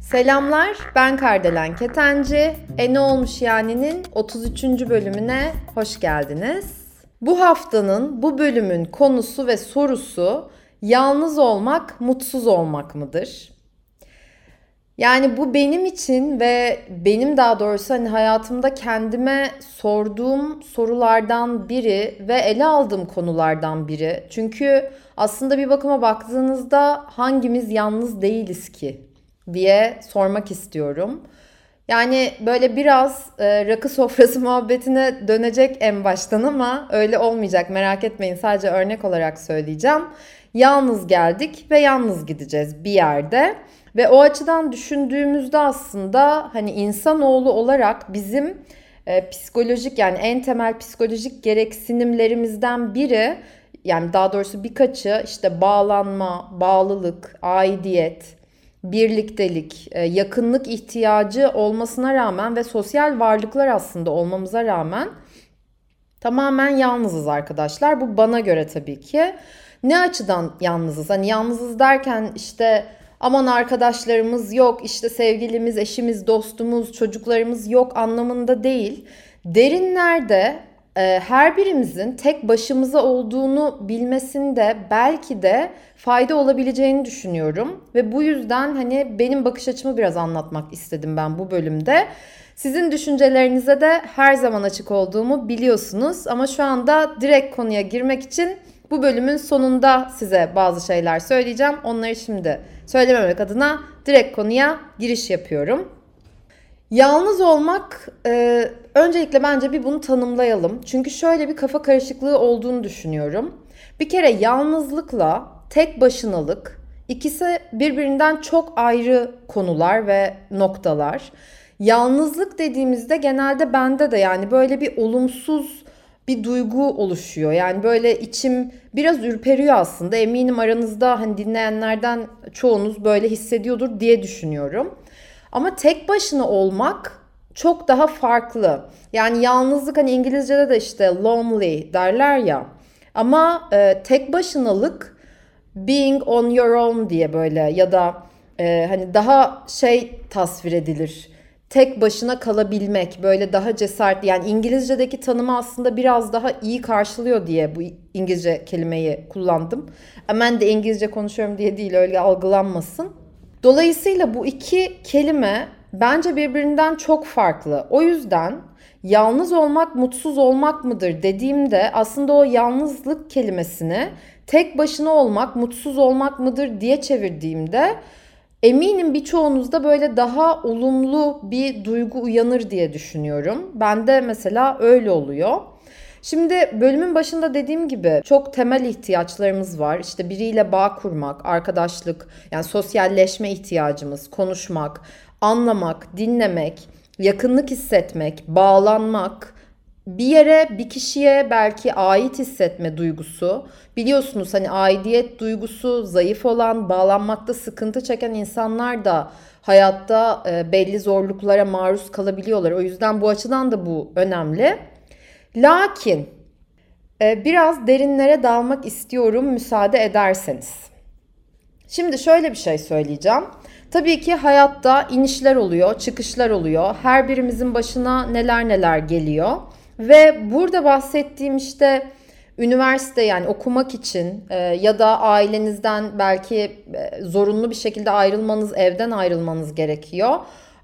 Selamlar, ben Kardelen Ketenci. E ne olmuş yani'nin 33. bölümüne hoş geldiniz. Bu haftanın bu bölümün konusu ve sorusu yalnız olmak mutsuz olmak mıdır? Yani bu benim için ve benim daha doğrusu hani hayatımda kendime sorduğum sorulardan biri ve ele aldığım konulardan biri. Çünkü aslında bir bakıma baktığınızda hangimiz yalnız değiliz ki diye sormak istiyorum. Yani böyle biraz e, rakı sofrası muhabbetine dönecek en baştan ama öyle olmayacak merak etmeyin sadece örnek olarak söyleyeceğim. Yalnız geldik ve yalnız gideceğiz bir yerde. Ve o açıdan düşündüğümüzde aslında hani insanoğlu olarak bizim e, psikolojik yani en temel psikolojik gereksinimlerimizden biri yani daha doğrusu birkaçı işte bağlanma, bağlılık, aidiyet, birliktelik, e, yakınlık ihtiyacı olmasına rağmen ve sosyal varlıklar aslında olmamıza rağmen tamamen yalnızız arkadaşlar. Bu bana göre tabii ki. Ne açıdan yalnızız? Hani yalnızız derken işte aman arkadaşlarımız yok, işte sevgilimiz, eşimiz, dostumuz, çocuklarımız yok anlamında değil. Derinlerde e, her birimizin tek başımıza olduğunu bilmesinde belki de fayda olabileceğini düşünüyorum. Ve bu yüzden hani benim bakış açımı biraz anlatmak istedim ben bu bölümde. Sizin düşüncelerinize de her zaman açık olduğumu biliyorsunuz ama şu anda direkt konuya girmek için bu bölümün sonunda size bazı şeyler söyleyeceğim. Onları şimdi söylememek adına direkt konuya giriş yapıyorum. Yalnız olmak e, öncelikle bence bir bunu tanımlayalım. Çünkü şöyle bir kafa karışıklığı olduğunu düşünüyorum. Bir kere yalnızlıkla tek başınalık ikisi birbirinden çok ayrı konular ve noktalar. Yalnızlık dediğimizde genelde bende de yani böyle bir olumsuz bir duygu oluşuyor. Yani böyle içim biraz ürperiyor aslında. Eminim aranızda hani dinleyenlerden çoğunuz böyle hissediyordur diye düşünüyorum. Ama tek başına olmak çok daha farklı. Yani yalnızlık hani İngilizce'de de işte lonely derler ya. Ama e, tek başınalık being on your own diye böyle ya da e, hani daha şey tasvir edilir. Tek başına kalabilmek böyle daha cesaret yani İngilizce'deki tanımı aslında biraz daha iyi karşılıyor diye bu İngilizce kelimeyi kullandım. Hemen de İngilizce konuşuyorum diye değil öyle algılanmasın. Dolayısıyla bu iki kelime bence birbirinden çok farklı. O yüzden yalnız olmak mutsuz olmak mıdır dediğimde aslında o yalnızlık kelimesini tek başına olmak mutsuz olmak mıdır diye çevirdiğimde eminim birçoğunuzda böyle daha olumlu bir duygu uyanır diye düşünüyorum. Bende mesela öyle oluyor. Şimdi bölümün başında dediğim gibi çok temel ihtiyaçlarımız var. İşte biriyle bağ kurmak, arkadaşlık, yani sosyalleşme ihtiyacımız, konuşmak, anlamak, dinlemek, yakınlık hissetmek, bağlanmak, bir yere, bir kişiye belki ait hissetme duygusu. Biliyorsunuz hani aidiyet duygusu zayıf olan, bağlanmakta sıkıntı çeken insanlar da hayatta e, belli zorluklara maruz kalabiliyorlar. O yüzden bu açıdan da bu önemli. Lakin e, biraz derinlere dalmak istiyorum müsaade ederseniz. Şimdi şöyle bir şey söyleyeceğim. Tabii ki hayatta inişler oluyor, çıkışlar oluyor. Her birimizin başına neler neler geliyor. Ve burada bahsettiğim işte üniversite yani okumak için e, ya da ailenizden belki e, zorunlu bir şekilde ayrılmanız, evden ayrılmanız gerekiyor.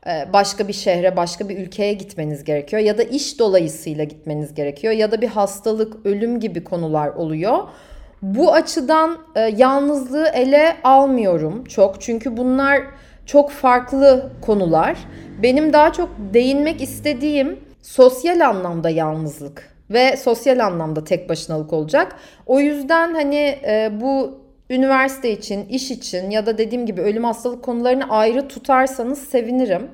E, başka bir şehre, başka bir ülkeye gitmeniz gerekiyor ya da iş dolayısıyla gitmeniz gerekiyor ya da bir hastalık, ölüm gibi konular oluyor. Bu açıdan e, yalnızlığı ele almıyorum çok çünkü bunlar çok farklı konular. Benim daha çok değinmek istediğim sosyal anlamda yalnızlık ve sosyal anlamda tek başınalık olacak. O yüzden hani e, bu üniversite için, iş için ya da dediğim gibi ölüm hastalık konularını ayrı tutarsanız sevinirim.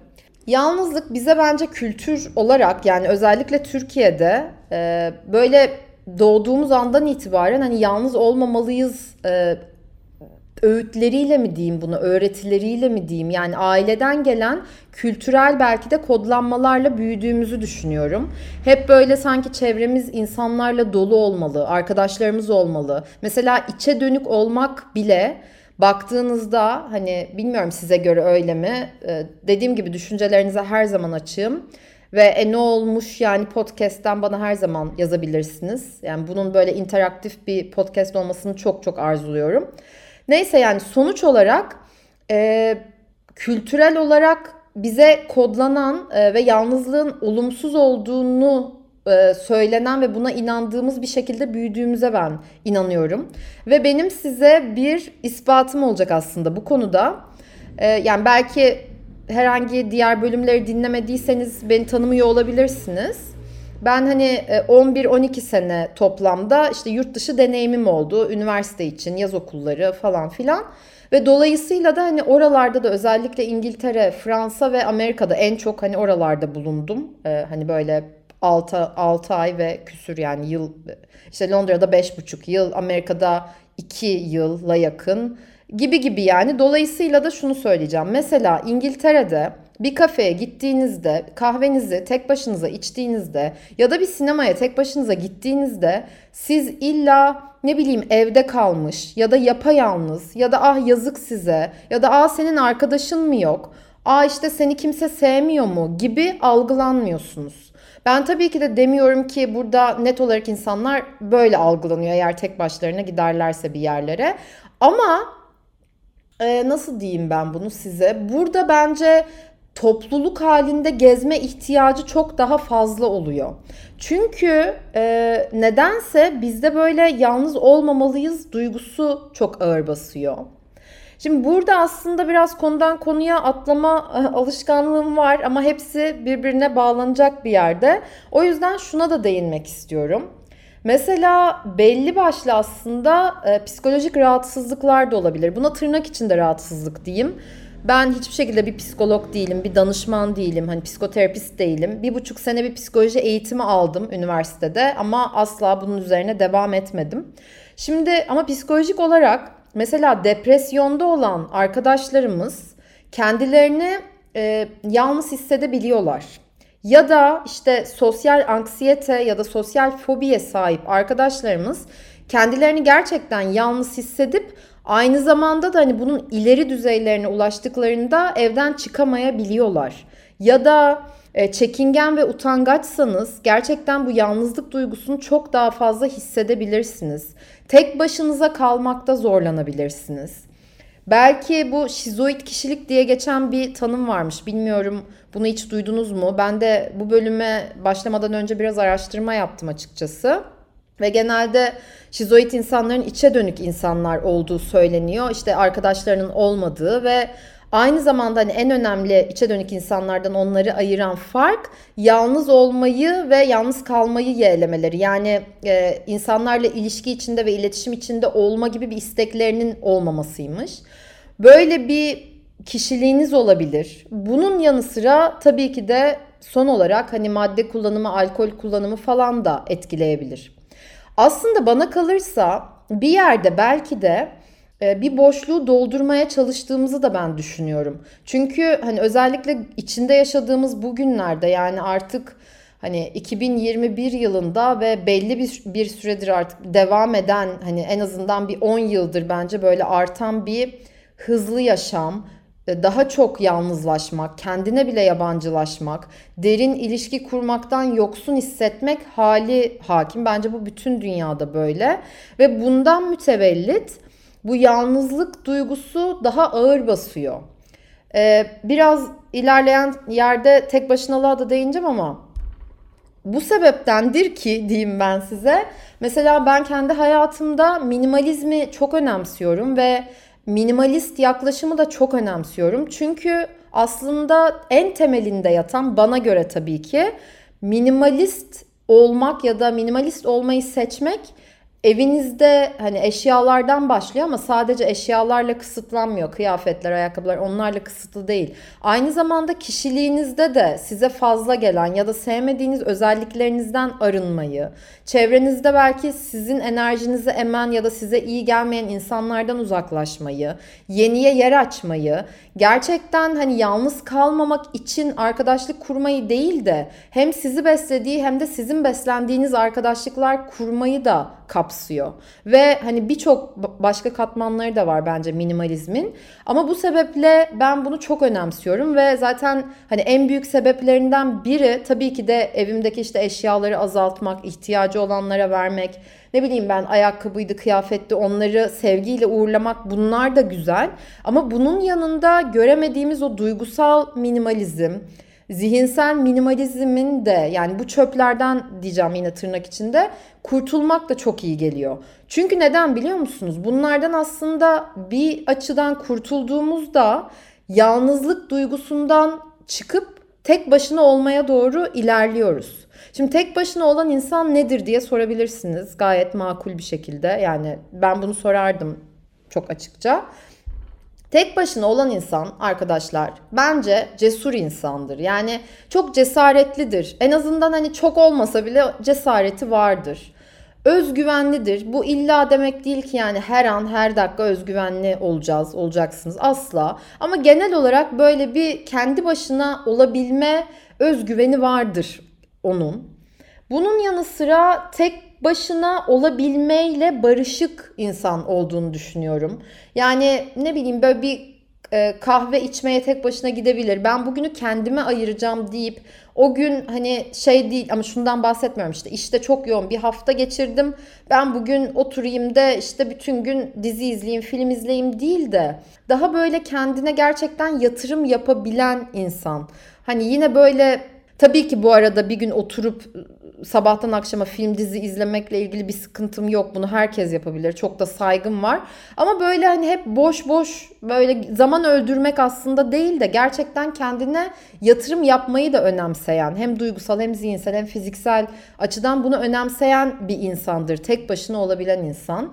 Yalnızlık bize bence kültür olarak yani özellikle Türkiye'de e, böyle doğduğumuz andan itibaren hani yalnız olmamalıyız e, öğütleriyle mi diyeyim bunu, öğretileriyle mi diyeyim? Yani aileden gelen kültürel belki de kodlanmalarla büyüdüğümüzü düşünüyorum. Hep böyle sanki çevremiz insanlarla dolu olmalı, arkadaşlarımız olmalı. Mesela içe dönük olmak bile baktığınızda hani bilmiyorum size göre öyle mi? Ee, dediğim gibi düşüncelerinize her zaman açığım. Ve e, ne olmuş yani podcast'ten bana her zaman yazabilirsiniz. Yani bunun böyle interaktif bir podcast olmasını çok çok arzuluyorum. Neyse yani sonuç olarak e, kültürel olarak bize kodlanan e, ve yalnızlığın olumsuz olduğunu e, söylenen ve buna inandığımız bir şekilde büyüdüğümüze ben inanıyorum. Ve benim size bir ispatım olacak aslında bu konuda. E, yani belki herhangi diğer bölümleri dinlemediyseniz beni tanımıyor olabilirsiniz. Ben hani 11-12 sene toplamda işte yurt dışı deneyimim oldu. Üniversite için, yaz okulları falan filan. Ve dolayısıyla da hani oralarda da özellikle İngiltere, Fransa ve Amerika'da en çok hani oralarda bulundum. Ee, hani böyle 6, 6 ay ve küsür yani yıl işte Londra'da 5,5 yıl, Amerika'da 2 yılla yakın gibi gibi yani. Dolayısıyla da şunu söyleyeceğim. Mesela İngiltere'de bir kafeye gittiğinizde, kahvenizi tek başınıza içtiğinizde ya da bir sinemaya tek başınıza gittiğinizde siz illa ne bileyim evde kalmış ya da yapayalnız ya da ah yazık size ya da ah senin arkadaşın mı yok? Aa işte seni kimse sevmiyor mu gibi algılanmıyorsunuz. Ben tabii ki de demiyorum ki burada net olarak insanlar böyle algılanıyor eğer tek başlarına giderlerse bir yerlere. Ama e, nasıl diyeyim ben bunu size? Burada bence topluluk halinde gezme ihtiyacı çok daha fazla oluyor. Çünkü e, nedense bizde böyle yalnız olmamalıyız duygusu çok ağır basıyor. Şimdi burada aslında biraz konudan konuya atlama e, alışkanlığım var ama hepsi birbirine bağlanacak bir yerde. O yüzden şuna da değinmek istiyorum. Mesela belli başlı aslında e, psikolojik rahatsızlıklar da olabilir. Buna tırnak içinde rahatsızlık diyeyim. Ben hiçbir şekilde bir psikolog değilim, bir danışman değilim, hani psikoterapist değilim. Bir buçuk sene bir psikoloji eğitimi aldım üniversitede ama asla bunun üzerine devam etmedim. Şimdi ama psikolojik olarak mesela depresyonda olan arkadaşlarımız kendilerini e, yalnız hissedebiliyorlar. Ya da işte sosyal anksiyete ya da sosyal fobiye sahip arkadaşlarımız kendilerini gerçekten yalnız hissedip aynı zamanda da hani bunun ileri düzeylerine ulaştıklarında evden çıkamayabiliyorlar. Ya da e, çekingen ve utangaçsanız gerçekten bu yalnızlık duygusunu çok daha fazla hissedebilirsiniz. Tek başınıza kalmakta zorlanabilirsiniz. Belki bu şizoid kişilik diye geçen bir tanım varmış. Bilmiyorum bunu hiç duydunuz mu? Ben de bu bölüme başlamadan önce biraz araştırma yaptım açıkçası. Ve genelde şizoid insanların içe dönük insanlar olduğu söyleniyor. İşte arkadaşlarının olmadığı ve aynı zamanda hani en önemli içe dönük insanlardan onları ayıran fark yalnız olmayı ve yalnız kalmayı yeğlemeleri. Yani e, insanlarla ilişki içinde ve iletişim içinde olma gibi bir isteklerinin olmamasıymış. Böyle bir kişiliğiniz olabilir. Bunun yanı sıra tabii ki de son olarak hani madde kullanımı, alkol kullanımı falan da etkileyebilir. Aslında bana kalırsa bir yerde belki de e, bir boşluğu doldurmaya çalıştığımızı da ben düşünüyorum. Çünkü hani özellikle içinde yaşadığımız bugünlerde yani artık hani 2021 yılında ve belli bir, bir süredir artık devam eden hani en azından bir 10 yıldır bence böyle artan bir hızlı yaşam, daha çok yalnızlaşmak, kendine bile yabancılaşmak, derin ilişki kurmaktan yoksun hissetmek hali hakim. Bence bu bütün dünyada böyle ve bundan mütevellit bu yalnızlık duygusu daha ağır basıyor. Ee, biraz ilerleyen yerde tek başınalığa da değineceğim ama bu sebeptendir ki diyeyim ben size. Mesela ben kendi hayatımda minimalizmi çok önemsiyorum ve minimalist yaklaşımı da çok önemsiyorum. Çünkü aslında en temelinde yatan bana göre tabii ki minimalist olmak ya da minimalist olmayı seçmek evinizde hani eşyalardan başlıyor ama sadece eşyalarla kısıtlanmıyor. Kıyafetler, ayakkabılar onlarla kısıtlı değil. Aynı zamanda kişiliğinizde de size fazla gelen ya da sevmediğiniz özelliklerinizden arınmayı, çevrenizde belki sizin enerjinizi emen ya da size iyi gelmeyen insanlardan uzaklaşmayı, yeniye yer açmayı, gerçekten hani yalnız kalmamak için arkadaşlık kurmayı değil de hem sizi beslediği hem de sizin beslendiğiniz arkadaşlıklar kurmayı da kapsıyor. Ve hani birçok başka katmanları da var bence minimalizmin. Ama bu sebeple ben bunu çok önemsiyorum ve zaten hani en büyük sebeplerinden biri tabii ki de evimdeki işte eşyaları azaltmak, ihtiyacı olanlara vermek, ne bileyim ben ayakkabıydı, kıyafetti onları sevgiyle uğurlamak bunlar da güzel. Ama bunun yanında göremediğimiz o duygusal minimalizm, zihinsel minimalizmin de yani bu çöplerden diyeceğim yine tırnak içinde kurtulmak da çok iyi geliyor. Çünkü neden biliyor musunuz? Bunlardan aslında bir açıdan kurtulduğumuzda yalnızlık duygusundan çıkıp tek başına olmaya doğru ilerliyoruz. Şimdi tek başına olan insan nedir diye sorabilirsiniz gayet makul bir şekilde. Yani ben bunu sorardım çok açıkça. Tek başına olan insan arkadaşlar bence cesur insandır. Yani çok cesaretlidir. En azından hani çok olmasa bile cesareti vardır. Özgüvenlidir. Bu illa demek değil ki yani her an her dakika özgüvenli olacağız, olacaksınız asla. Ama genel olarak böyle bir kendi başına olabilme özgüveni vardır onun. Bunun yanı sıra tek başına olabilmeyle barışık insan olduğunu düşünüyorum. Yani ne bileyim böyle bir e, kahve içmeye tek başına gidebilir. Ben bugünü kendime ayıracağım deyip o gün hani şey değil ama şundan bahsetmiyorum işte işte çok yoğun bir hafta geçirdim. Ben bugün oturayım da işte bütün gün dizi izleyeyim, film izleyeyim değil de daha böyle kendine gerçekten yatırım yapabilen insan. Hani yine böyle Tabii ki bu arada bir gün oturup sabahtan akşama film dizi izlemekle ilgili bir sıkıntım yok. Bunu herkes yapabilir. Çok da saygım var. Ama böyle hani hep boş boş böyle zaman öldürmek aslında değil de gerçekten kendine yatırım yapmayı da önemseyen hem duygusal hem zihinsel hem fiziksel açıdan bunu önemseyen bir insandır. Tek başına olabilen insan.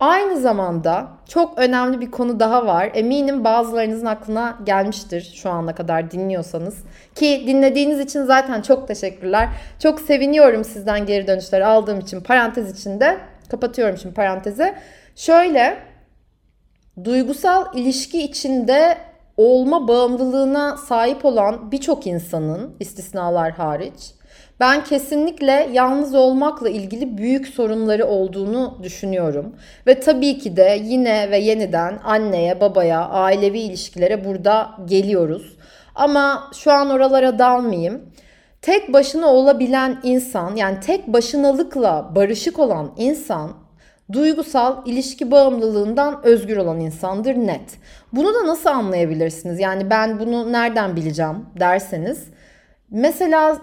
Aynı zamanda çok önemli bir konu daha var. Eminim bazılarınızın aklına gelmiştir şu ana kadar dinliyorsanız. Ki dinlediğiniz için zaten çok teşekkürler. Çok seviniyorum sizden geri dönüşler aldığım için parantez içinde. Kapatıyorum şimdi parantezi. Şöyle duygusal ilişki içinde olma bağımlılığına sahip olan birçok insanın istisnalar hariç ben kesinlikle yalnız olmakla ilgili büyük sorunları olduğunu düşünüyorum. Ve tabii ki de yine ve yeniden anneye, babaya, ailevi ilişkilere burada geliyoruz. Ama şu an oralara dalmayayım. Tek başına olabilen insan, yani tek başınalıkla barışık olan insan duygusal ilişki bağımlılığından özgür olan insandır net. Bunu da nasıl anlayabilirsiniz? Yani ben bunu nereden bileceğim derseniz mesela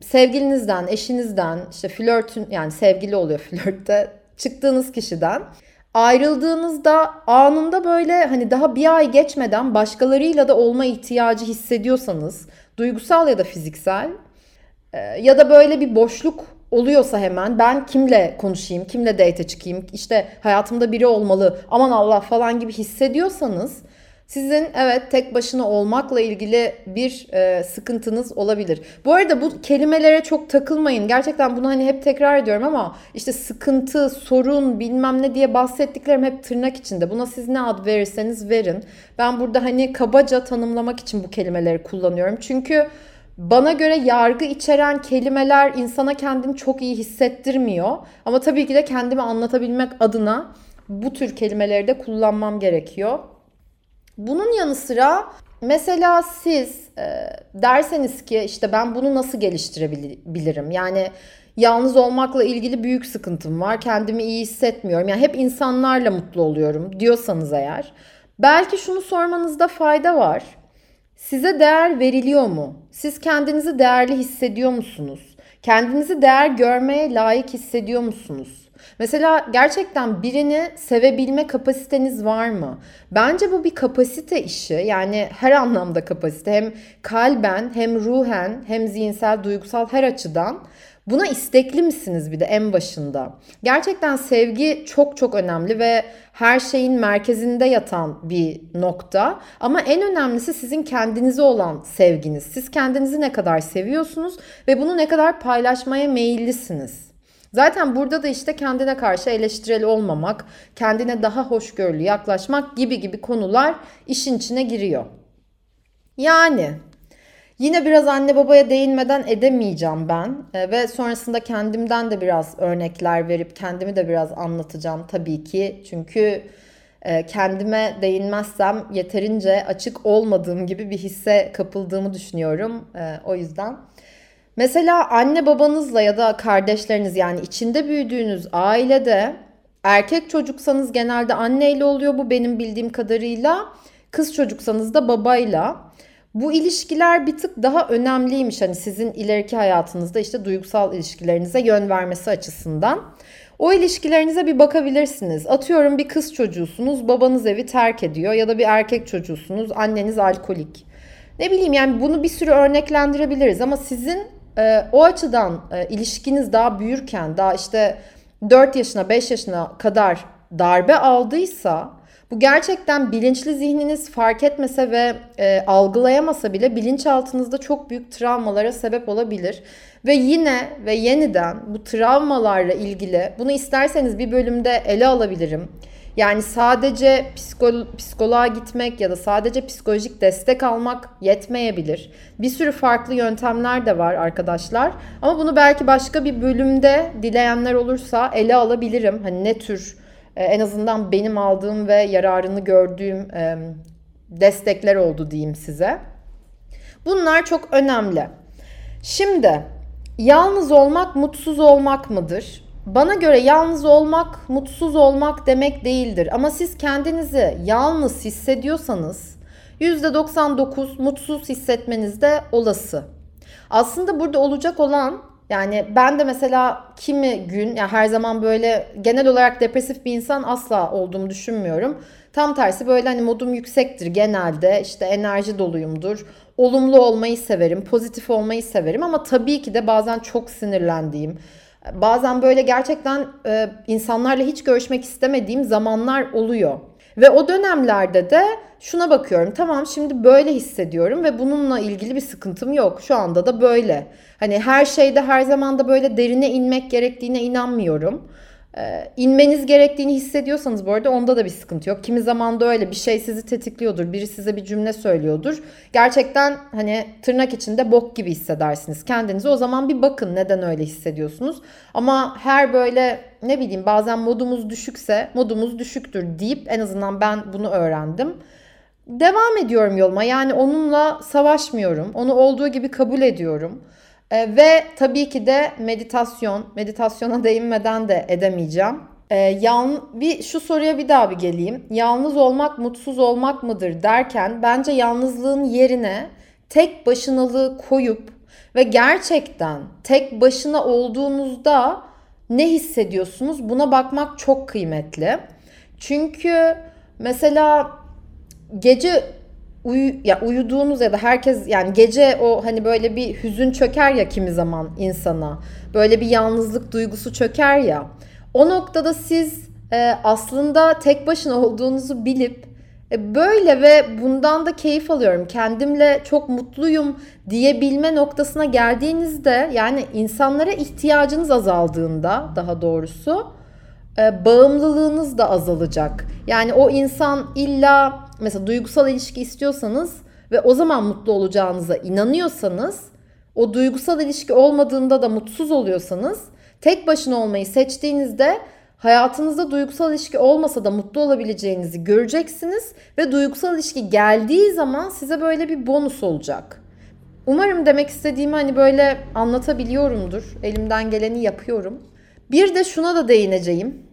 sevgilinizden, eşinizden, işte flörtün yani sevgili oluyor flörtte çıktığınız kişiden ayrıldığınızda anında böyle hani daha bir ay geçmeden başkalarıyla da olma ihtiyacı hissediyorsanız duygusal ya da fiziksel e, ya da böyle bir boşluk oluyorsa hemen ben kimle konuşayım, kimle date çıkayım, işte hayatımda biri olmalı, aman Allah falan gibi hissediyorsanız sizin evet tek başına olmakla ilgili bir e, sıkıntınız olabilir. Bu arada bu kelimelere çok takılmayın. Gerçekten bunu hani hep tekrar ediyorum ama işte sıkıntı, sorun, bilmem ne diye bahsettiklerim hep tırnak içinde. Buna siz ne ad verirseniz verin. Ben burada hani kabaca tanımlamak için bu kelimeleri kullanıyorum. Çünkü bana göre yargı içeren kelimeler insana kendini çok iyi hissettirmiyor. Ama tabii ki de kendimi anlatabilmek adına bu tür kelimeleri de kullanmam gerekiyor. Bunun yanı sıra mesela siz e, derseniz ki işte ben bunu nasıl geliştirebilirim? Yani yalnız olmakla ilgili büyük sıkıntım var. Kendimi iyi hissetmiyorum. Yani hep insanlarla mutlu oluyorum diyorsanız eğer belki şunu sormanızda fayda var. Size değer veriliyor mu? Siz kendinizi değerli hissediyor musunuz? Kendinizi değer görmeye layık hissediyor musunuz? Mesela gerçekten birini sevebilme kapasiteniz var mı? Bence bu bir kapasite işi. Yani her anlamda kapasite. Hem kalben hem ruhen hem zihinsel duygusal her açıdan. Buna istekli misiniz bir de en başında? Gerçekten sevgi çok çok önemli ve her şeyin merkezinde yatan bir nokta. Ama en önemlisi sizin kendinize olan sevginiz. Siz kendinizi ne kadar seviyorsunuz ve bunu ne kadar paylaşmaya meyillisiniz. Zaten burada da işte kendine karşı eleştirel olmamak, kendine daha hoşgörülü yaklaşmak gibi gibi konular işin içine giriyor. Yani Yine biraz anne babaya değinmeden edemeyeceğim ben e, ve sonrasında kendimden de biraz örnekler verip kendimi de biraz anlatacağım tabii ki. Çünkü e, kendime değinmezsem yeterince açık olmadığım gibi bir hisse kapıldığımı düşünüyorum. E, o yüzden. Mesela anne babanızla ya da kardeşleriniz yani içinde büyüdüğünüz ailede erkek çocuksanız genelde anneyle oluyor bu benim bildiğim kadarıyla. Kız çocuksanız da babayla. Bu ilişkiler bir tık daha önemliymiş hani sizin ileriki hayatınızda işte duygusal ilişkilerinize yön vermesi açısından. O ilişkilerinize bir bakabilirsiniz. Atıyorum bir kız çocuğusunuz, babanız evi terk ediyor ya da bir erkek çocuğusunuz, anneniz alkolik. Ne bileyim yani bunu bir sürü örneklendirebiliriz ama sizin e, o açıdan e, ilişkiniz daha büyürken, daha işte 4 yaşına, 5 yaşına kadar darbe aldıysa bu gerçekten bilinçli zihniniz fark etmese ve e, algılayamasa bile bilinçaltınızda çok büyük travmalara sebep olabilir. Ve yine ve yeniden bu travmalarla ilgili bunu isterseniz bir bölümde ele alabilirim. Yani sadece psikolo psikoloğa gitmek ya da sadece psikolojik destek almak yetmeyebilir. Bir sürü farklı yöntemler de var arkadaşlar. Ama bunu belki başka bir bölümde dileyenler olursa ele alabilirim. Hani ne tür e, en azından benim aldığım ve yararını gördüğüm e, destekler oldu diyeyim size. Bunlar çok önemli. Şimdi yalnız olmak mutsuz olmak mıdır? Bana göre yalnız olmak mutsuz olmak demek değildir. Ama siz kendinizi yalnız hissediyorsanız %99 mutsuz hissetmeniz de olası. Aslında burada olacak olan yani ben de mesela kimi gün yani her zaman böyle genel olarak depresif bir insan asla olduğumu düşünmüyorum. Tam tersi böyle hani modum yüksektir genelde işte enerji doluyumdur. Olumlu olmayı severim, pozitif olmayı severim ama tabii ki de bazen çok sinirlendiğim, bazen böyle gerçekten e, insanlarla hiç görüşmek istemediğim zamanlar oluyor. Ve o dönemlerde de şuna bakıyorum. Tamam şimdi böyle hissediyorum ve bununla ilgili bir sıkıntım yok. Şu anda da böyle. Hani her şeyde her zaman da böyle derine inmek gerektiğine inanmıyorum. Ee, inmeniz gerektiğini hissediyorsanız bu arada onda da bir sıkıntı yok. Kimi zaman da öyle bir şey sizi tetikliyordur. Biri size bir cümle söylüyordur. Gerçekten hani tırnak içinde bok gibi hissedersiniz kendinizi. O zaman bir bakın neden öyle hissediyorsunuz. Ama her böyle ne bileyim bazen modumuz düşükse modumuz düşüktür deyip en azından ben bunu öğrendim. Devam ediyorum yoluma. Yani onunla savaşmıyorum. Onu olduğu gibi kabul ediyorum. E, ve tabii ki de meditasyon. Meditasyona değinmeden de edemeyeceğim. E, yan, bir şu soruya bir daha bir geleyim. Yalnız olmak mutsuz olmak mıdır derken bence yalnızlığın yerine tek başınalığı koyup ve gerçekten tek başına olduğunuzda ne hissediyorsunuz? Buna bakmak çok kıymetli. Çünkü mesela gece uyu, ya uyuduğunuz ya da herkes yani gece o hani böyle bir hüzün çöker ya kimi zaman insana. Böyle bir yalnızlık duygusu çöker ya. O noktada siz e, aslında tek başına olduğunuzu bilip e, böyle ve bundan da keyif alıyorum. Kendimle çok mutluyum diyebilme noktasına geldiğinizde yani insanlara ihtiyacınız azaldığında daha doğrusu e, bağımlılığınız da azalacak. Yani o insan illa mesela duygusal ilişki istiyorsanız ve o zaman mutlu olacağınıza inanıyorsanız o duygusal ilişki olmadığında da mutsuz oluyorsanız tek başına olmayı seçtiğinizde hayatınızda duygusal ilişki olmasa da mutlu olabileceğinizi göreceksiniz ve duygusal ilişki geldiği zaman size böyle bir bonus olacak. Umarım demek istediğimi hani böyle anlatabiliyorumdur. Elimden geleni yapıyorum. Bir de şuna da değineceğim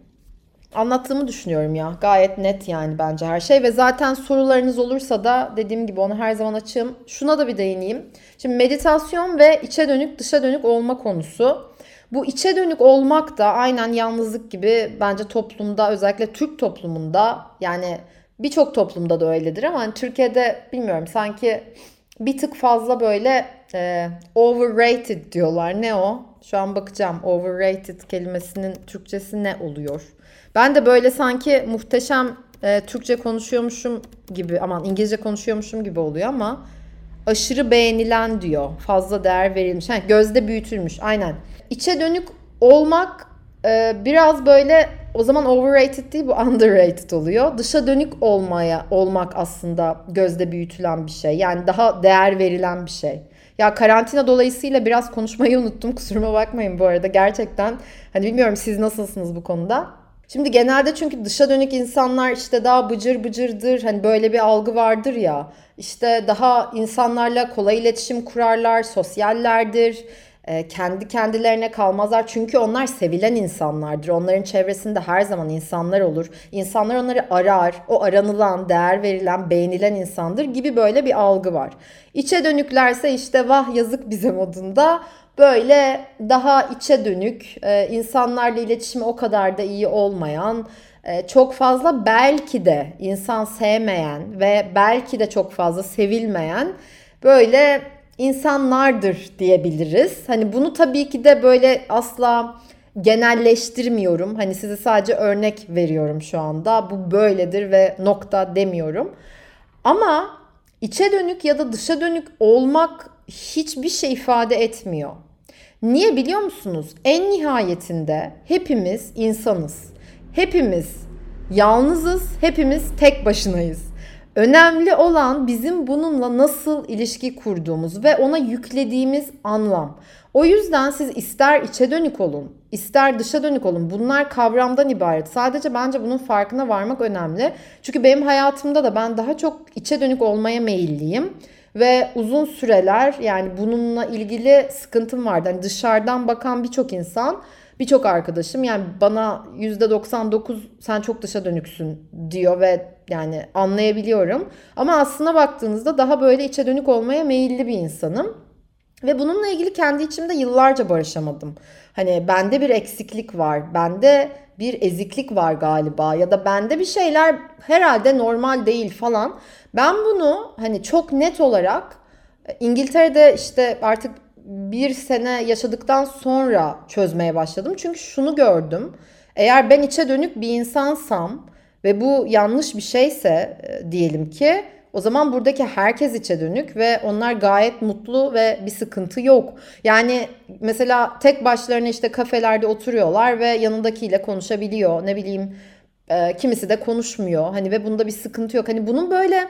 anlattığımı düşünüyorum ya. Gayet net yani bence her şey ve zaten sorularınız olursa da dediğim gibi onu her zaman açığım. Şuna da bir değineyim. Şimdi meditasyon ve içe dönük dışa dönük olma konusu. Bu içe dönük olmak da aynen yalnızlık gibi bence toplumda özellikle Türk toplumunda yani birçok toplumda da öyledir ama hani Türkiye'de bilmiyorum sanki bir tık fazla böyle e, overrated diyorlar. Ne o? Şu an bakacağım overrated kelimesinin Türkçesi ne oluyor? Ben de böyle sanki muhteşem e, Türkçe konuşuyormuşum gibi aman İngilizce konuşuyormuşum gibi oluyor ama aşırı beğenilen diyor. Fazla değer verilmiş. Ha, gözde büyütülmüş. Aynen. İçe dönük olmak e, biraz böyle o zaman overrated değil bu underrated oluyor. Dışa dönük olmaya olmak aslında gözde büyütülen bir şey. Yani daha değer verilen bir şey. Ya karantina dolayısıyla biraz konuşmayı unuttum. Kusuruma bakmayın bu arada. Gerçekten hani bilmiyorum siz nasılsınız bu konuda. Şimdi genelde çünkü dışa dönük insanlar işte daha bıcır bıcırdır. Hani böyle bir algı vardır ya. İşte daha insanlarla kolay iletişim kurarlar, sosyallerdir e, kendi kendilerine kalmazlar. Çünkü onlar sevilen insanlardır. Onların çevresinde her zaman insanlar olur. İnsanlar onları arar. O aranılan, değer verilen, beğenilen insandır gibi böyle bir algı var. İçe dönüklerse işte vah yazık bize modunda böyle daha içe dönük, e, insanlarla iletişimi o kadar da iyi olmayan, e, çok fazla belki de insan sevmeyen ve belki de çok fazla sevilmeyen böyle insanlardır diyebiliriz. Hani bunu tabii ki de böyle asla genelleştirmiyorum. Hani size sadece örnek veriyorum şu anda. Bu böyledir ve nokta demiyorum. Ama içe dönük ya da dışa dönük olmak hiçbir şey ifade etmiyor. Niye biliyor musunuz? En nihayetinde hepimiz insanız. Hepimiz yalnızız, hepimiz tek başınayız. Önemli olan bizim bununla nasıl ilişki kurduğumuz ve ona yüklediğimiz anlam. O yüzden siz ister içe dönük olun, ister dışa dönük olun. Bunlar kavramdan ibaret. Sadece bence bunun farkına varmak önemli. Çünkü benim hayatımda da ben daha çok içe dönük olmaya meyilliyim. Ve uzun süreler yani bununla ilgili sıkıntım vardı. Hani dışarıdan bakan birçok insan birçok arkadaşım yani bana %99 sen çok dışa dönüksün diyor ve yani anlayabiliyorum. Ama aslına baktığınızda daha böyle içe dönük olmaya meyilli bir insanım. Ve bununla ilgili kendi içimde yıllarca barışamadım. Hani bende bir eksiklik var, bende bir eziklik var galiba ya da bende bir şeyler herhalde normal değil falan. Ben bunu hani çok net olarak İngiltere'de işte artık bir sene yaşadıktan sonra çözmeye başladım. Çünkü şunu gördüm. Eğer ben içe dönük bir insansam ve bu yanlış bir şeyse e, diyelim ki o zaman buradaki herkes içe dönük ve onlar gayet mutlu ve bir sıkıntı yok. Yani mesela tek başlarına işte kafelerde oturuyorlar ve yanındakiyle konuşabiliyor. Ne bileyim e, kimisi de konuşmuyor. Hani ve bunda bir sıkıntı yok. Hani bunun böyle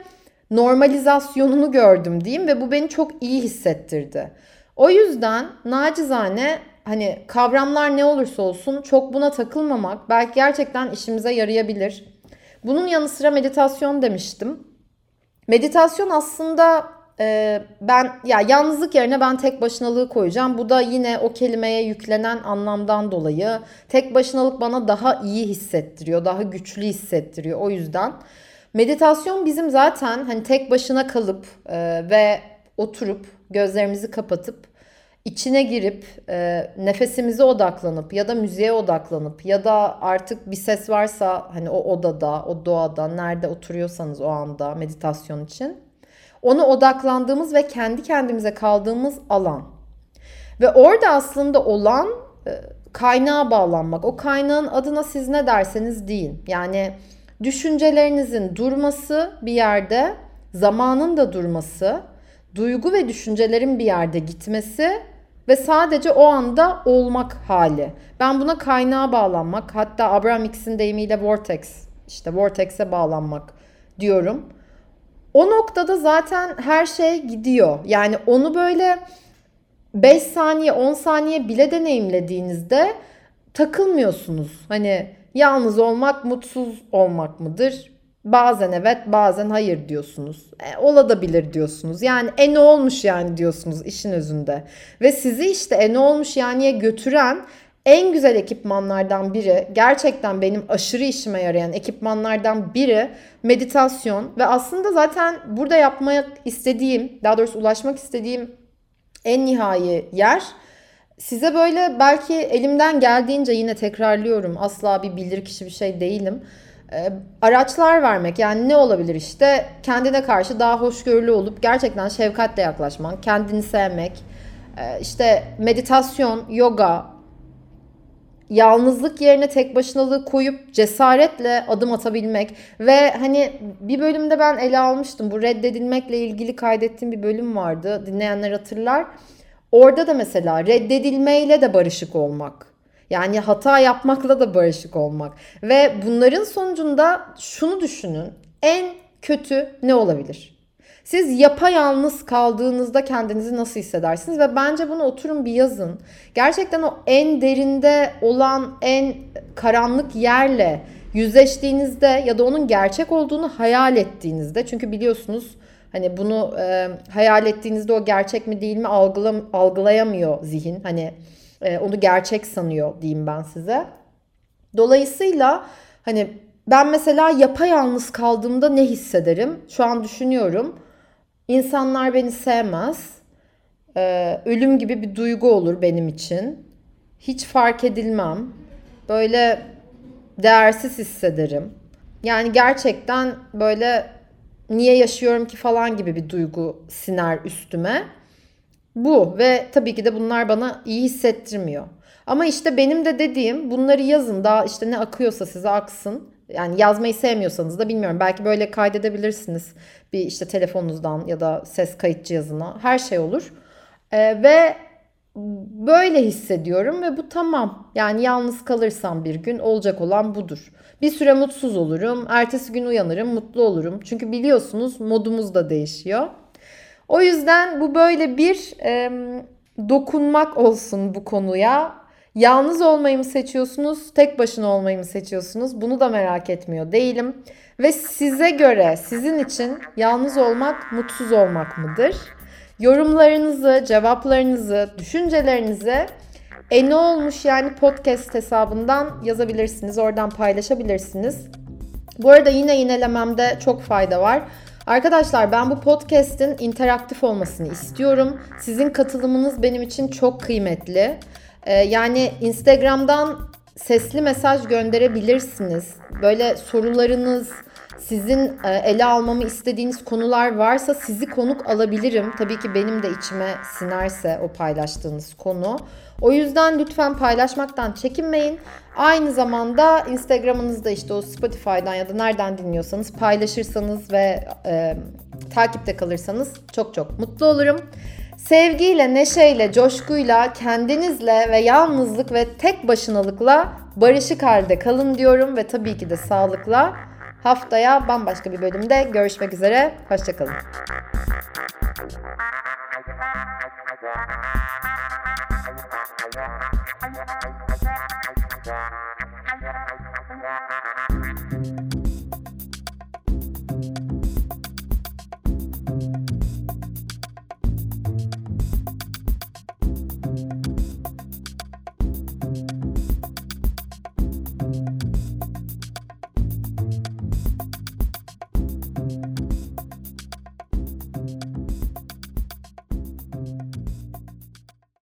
normalizasyonunu gördüm diyeyim ve bu beni çok iyi hissettirdi. O yüzden nacizane hani kavramlar ne olursa olsun çok buna takılmamak belki gerçekten işimize yarayabilir. Bunun yanı sıra meditasyon demiştim. Meditasyon aslında e, ben ya yalnızlık yerine ben tek başınalığı koyacağım. Bu da yine o kelimeye yüklenen anlamdan dolayı tek başınalık bana daha iyi hissettiriyor, daha güçlü hissettiriyor. O yüzden meditasyon bizim zaten hani tek başına kalıp e, ve oturup gözlerimizi kapatıp içine girip e, nefesimize odaklanıp ya da müziğe odaklanıp ya da artık bir ses varsa hani o odada, o doğada, nerede oturuyorsanız o anda meditasyon için ona odaklandığımız ve kendi kendimize kaldığımız alan. Ve orada aslında olan e, kaynağa bağlanmak. O kaynağın adına siz ne derseniz deyin. Yani düşüncelerinizin durması bir yerde, zamanın da durması, duygu ve düşüncelerin bir yerde gitmesi ve sadece o anda olmak hali. Ben buna kaynağa bağlanmak, hatta Abraham Hicks'in deyimiyle vortex, işte vortex'e bağlanmak diyorum. O noktada zaten her şey gidiyor. Yani onu böyle 5 saniye, 10 saniye bile deneyimlediğinizde takılmıyorsunuz. Hani yalnız olmak mutsuz olmak mıdır? Bazen evet bazen hayır diyorsunuz. E, olabilir diyorsunuz. Yani e ne olmuş yani diyorsunuz işin özünde. Ve sizi işte e ne olmuş yani'ye götüren en güzel ekipmanlardan biri, gerçekten benim aşırı işime yarayan ekipmanlardan biri meditasyon ve aslında zaten burada yapmak istediğim, daha doğrusu ulaşmak istediğim en nihai yer size böyle belki elimden geldiğince yine tekrarlıyorum. Asla bir bilir kişi bir şey değilim e, araçlar vermek yani ne olabilir işte kendine karşı daha hoşgörülü olup gerçekten şefkatle yaklaşmak, kendini sevmek, Ee, işte meditasyon, yoga, yalnızlık yerine tek başınalığı koyup cesaretle adım atabilmek ve hani bir bölümde ben ele almıştım. Bu reddedilmekle ilgili kaydettiğim bir bölüm vardı. Dinleyenler hatırlar. Orada da mesela reddedilmeyle de barışık olmak. Yani hata yapmakla da barışık olmak. Ve bunların sonucunda şunu düşünün. En kötü ne olabilir? Siz yapayalnız kaldığınızda kendinizi nasıl hissedersiniz? Ve bence bunu oturun bir yazın. Gerçekten o en derinde olan en karanlık yerle yüzleştiğinizde ya da onun gerçek olduğunu hayal ettiğinizde çünkü biliyorsunuz hani bunu e, hayal ettiğinizde o gerçek mi değil mi algılam algılayamıyor zihin. Hani e, onu gerçek sanıyor diyeyim ben size. Dolayısıyla hani ben mesela yapayalnız kaldığımda ne hissederim? Şu an düşünüyorum. İnsanlar beni sevmez. Ee, ölüm gibi bir duygu olur benim için. Hiç fark edilmem. Böyle değersiz hissederim. Yani gerçekten böyle niye yaşıyorum ki falan gibi bir duygu siner üstüme. Bu ve tabii ki de bunlar bana iyi hissettirmiyor. Ama işte benim de dediğim bunları yazın daha işte ne akıyorsa size aksın. Yani yazmayı sevmiyorsanız da bilmiyorum belki böyle kaydedebilirsiniz bir işte telefonunuzdan ya da ses kayıt cihazına her şey olur. Ee, ve böyle hissediyorum ve bu tamam. Yani yalnız kalırsam bir gün olacak olan budur. Bir süre mutsuz olurum. Ertesi gün uyanırım, mutlu olurum. Çünkü biliyorsunuz modumuz da değişiyor. O yüzden bu böyle bir e, dokunmak olsun bu konuya. Yalnız olmayı mı seçiyorsunuz, tek başına olmayı mı seçiyorsunuz? Bunu da merak etmiyor değilim. Ve size göre, sizin için yalnız olmak mutsuz olmak mıdır? Yorumlarınızı, cevaplarınızı, düşüncelerinizi e ne olmuş yani podcast hesabından yazabilirsiniz. Oradan paylaşabilirsiniz. Bu arada yine yinelememde çok fayda var. Arkadaşlar ben bu podcast'in interaktif olmasını istiyorum. Sizin katılımınız benim için çok kıymetli. Ee, yani Instagram'dan sesli mesaj gönderebilirsiniz. Böyle sorularınız, sizin e, ele almamı istediğiniz konular varsa sizi konuk alabilirim. Tabii ki benim de içime sinerse o paylaştığınız konu. O yüzden lütfen paylaşmaktan çekinmeyin. Aynı zamanda Instagram'ınızda işte o Spotify'dan ya da nereden dinliyorsanız paylaşırsanız ve e, takipte kalırsanız çok çok mutlu olurum. Sevgiyle, neşeyle, coşkuyla, kendinizle ve yalnızlık ve tek başınalıkla barışık halde kalın diyorum ve tabii ki de sağlıkla. Haftaya bambaşka bir bölümde görüşmek üzere. Hoşçakalın. Thank. Thank you.